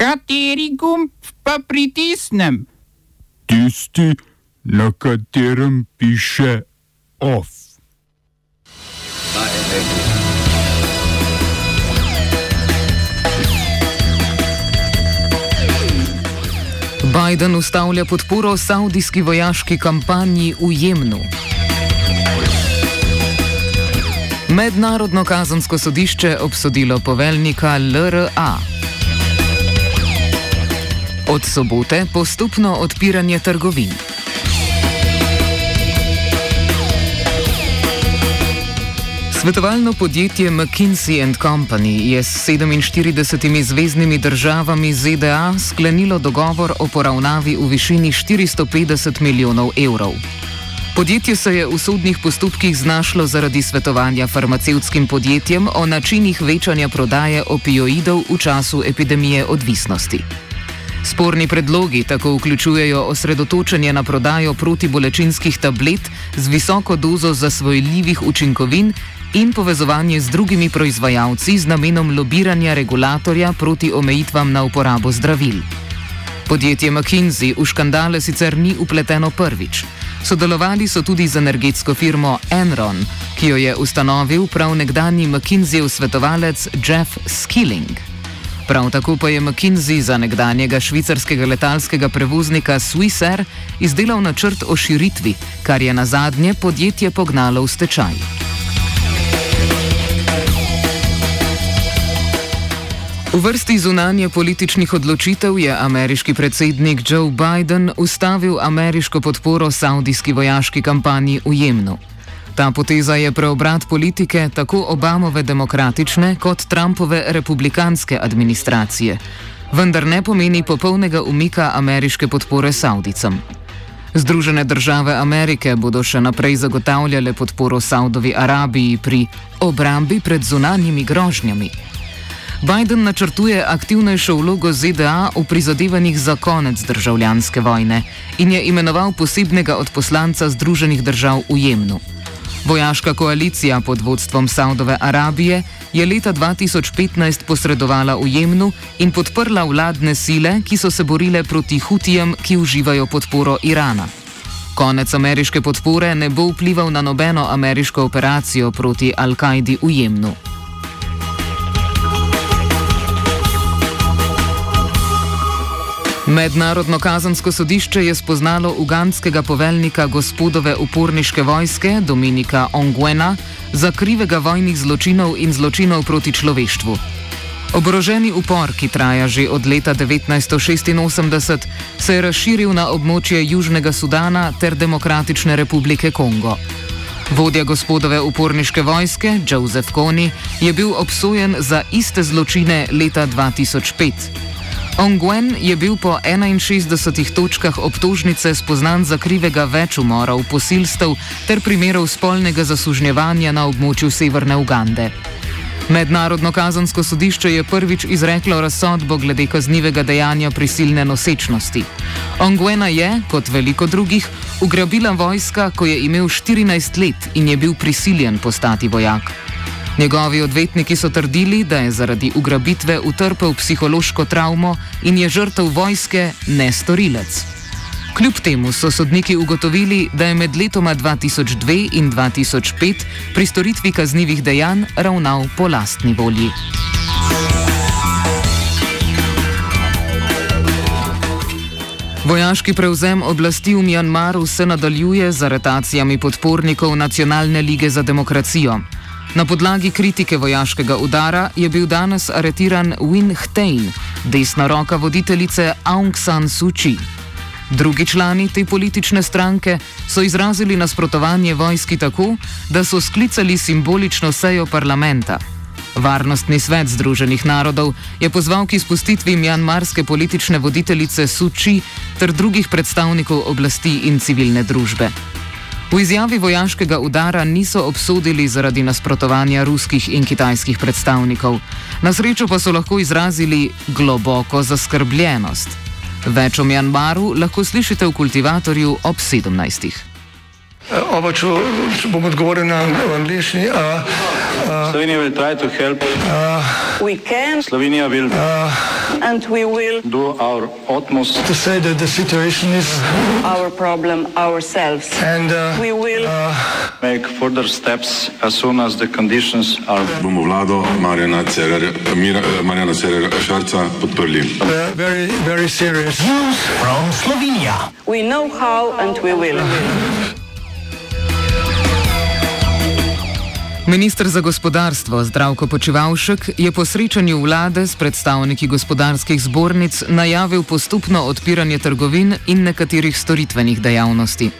Kateri gumb pa pritisnem? Tisti, na katerem piše OF. Biden ustavlja podporo saudijski vojaški kampanji v Jemnu. Mednarodno kazansko sodišče obsodilo poveljnika LRA. Od sobote postopno odpiranje trgovin. Svetovalno podjetje McKinsey Company je s 47 zvezdnimi državami ZDA sklenilo dogovor o poravnavi v višini 450 milijonov evrov. Podjetje se je v sodnih postopkih znašlo zaradi svetovanja farmacevskim podjetjem o načinih večanja prodaje opioidov v času epidemije odvisnosti. Sporni predlogi tako vključujejo osredotočenje na prodajo protibolečinskih tablet z visoko dozo zasvojljivih učinkovin in povezovanje z drugimi proizvajalci z namenom lobiranja regulatorja proti omejitvam na uporabo zdravil. Podjetje McKinsey v škandale sicer ni upleteno prvič. Sodelovali so tudi z energetsko firmo Enron, ki jo je ustanovil prav nekdani McKinseyjev svetovalec Jeff Skilling. Prav tako pa je McKinsey za nekdanjega švicarskega letalskega prevoznika Swissair izdelal načrt o širitvi, kar je na zadnje podjetje pognalo v stečaj. V vrsti zunanje političnih odločitev je ameriški predsednik Joe Biden ustavil ameriško podporo saudijski vojaški kampanji v Jemnu. Ta poteza je preobrat politike tako Obamove demokratične kot Trumpove republikanske administracije, vendar ne pomeni popolnega umika ameriške podpore Saudicam. Združene države Amerike bodo še naprej zagotavljale podporo Saudovi Arabiji pri obrambi pred zunanjimi grožnjami. Biden načrtuje aktivnejšo vlogo ZDA v prizadevanjih za konec državljanske vojne in je imenoval posebnega odposlanca Združenih držav v Jemnu. Vojaška koalicija pod vodstvom Saudove Arabije je leta 2015 posredovala v Jemnu in podprla vladne sile, ki so se borile proti Hutijem, ki uživajo podporo Irana. Konec ameriške podpore ne bo vplival na nobeno ameriško operacijo proti Al-Kaidi v Jemnu. Mednarodno kazansko sodišče je spoznalo uganskega poveljnika gospodove uporniške vojske Dominika Ongwena za krivega vojnih zločinov in zločinov proti človeštvu. Oboroženi upor, ki traja že od leta 1986, se je razširil na območje Južnega Sudana ter Demokratične republike Kongo. Vodja gospodove uporniške vojske, Joseph Kony, je bil obsojen za iste zločine leta 2005. Ongwen je bil po 61 točkah obtožnice spoznan za krivega več umorov, posilstev ter primerov spolnega zasužnjevanja na območju severne Ugande. Mednarodno kazansko sodišče je prvič izreklo razsodbo glede kaznivega dejanja prisilne nosečnosti. Ongwena je, kot veliko drugih, ugrabila vojska, ko je imel 14 let in je bil prisiljen postati vojak. Njegovi odvetniki so trdili, da je zaradi ugrabitve utrpel psihološko travmo in je žrtev vojske ne storilec. Kljub temu so sodniki ugotovili, da je med letoma 2002 in 2005 pri storitvi kaznjivih dejanj ravnal po lastni volji. Vojaški prevzem oblasti v Mjanmaru se nadaljuje z aretacijami podpornikov Nacionalne lige za demokracijo. Na podlagi kritike vojaškega udara je bil danes aretiran Win Htain, desna roka voditeljice Aung San Suu Kyi. Drugi člani te politične stranke so izrazili nasprotovanje vojski tako, da so sklicali simbolično sejo parlamenta. Varnostni svet Združenih narodov je pozval k izpustitvi mjanmarske politične voditeljice Suu Kyi ter drugih predstavnikov oblasti in civilne družbe. V izjavi vojaškega udara niso obsodili zaradi nasprotovanja ruskih in kitajskih predstavnikov. Na srečo pa so lahko izrazili globoko zaskrbljenost. Več o Mjanmaru lahko slišite v kultivatorju ob 17. Oba, če, če bom odgovoril na angliški. Slovenija will try to help. We can Slovenija will and we will do our utmost. To say that the situation is our problem ourselves. and uh, We will Make further steps as soon as the conditions are. bomo vlado Marjana Cererja, Mira, eh, Marjana Cererja Šarca podprli. uh, very, very serious. we know how and we will. Ministr za gospodarstvo Zdravko Počivalšek je po srečanju vlade s predstavniki gospodarskih zbornic najavil postopno odpiranje trgovin in nekaterih storitvenih dejavnosti.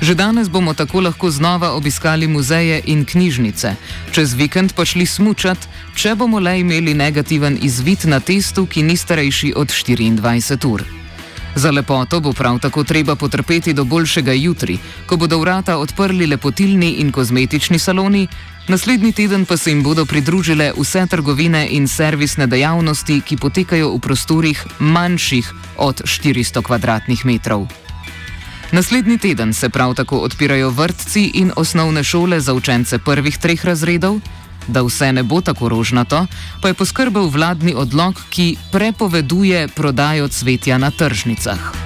Že danes bomo tako lahko znova obiskali muzeje in knjižnice, čez vikend pa šli smučat, če bomo le imeli negativen izvid na testu, ki ni starejši od 24 ur. Za lepoto bo prav tako treba potrpeti do boljšega jutri, ko bodo vrata odprli lepotilni in kozmetični saloni, naslednji teden pa se jim bodo pridružile vse trgovine in servisne dejavnosti, ki potekajo v prostorih manjših od 400 km2. Naslednji teden se prav tako odpirajo vrtci in osnovne šole za učence prvih treh razredov. Da vse ne bo tako rožnato, pa je poskrbel vladni odlog, ki prepoveduje prodajo cvetja na tržnicah.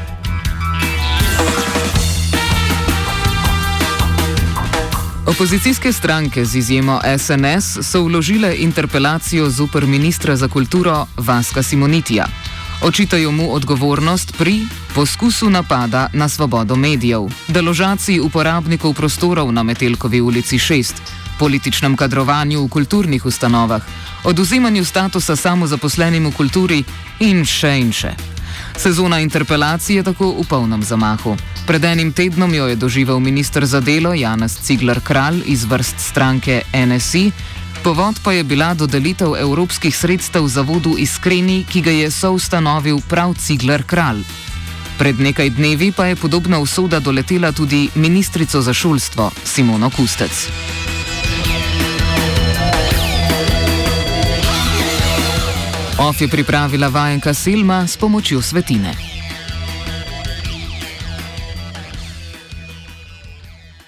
Opozicijske stranke z izjemo SNS so vložile interpelacijo zoper ministra za kulturo Vaska Simonitija. Očitajo mu odgovornost pri poskusu napada na svobodo medijev, deložaciji uporabnikov prostorov na Metelkovi ulici 6, političnem kadrovanju v kulturnih ustanovah, oduzimanju statusa samozaposlenim v kulturi in še in še. Sezona interpelacij je tako v polnem zamahu. Pred enim tednom jo je doživel ministr za delo Janez Ciglar Kralj iz vrst stranke NSI, povod pa je bila dodelitev evropskih sredstev zavodu Iskreni, ki ga je soustanovil prav Ciglar Kralj. Pred nekaj dnevi pa je podobna usoda doletela tudi ministrico za šolstvo Simono Kustec. OF je pripravila vajenka Selma s pomočjo svetine.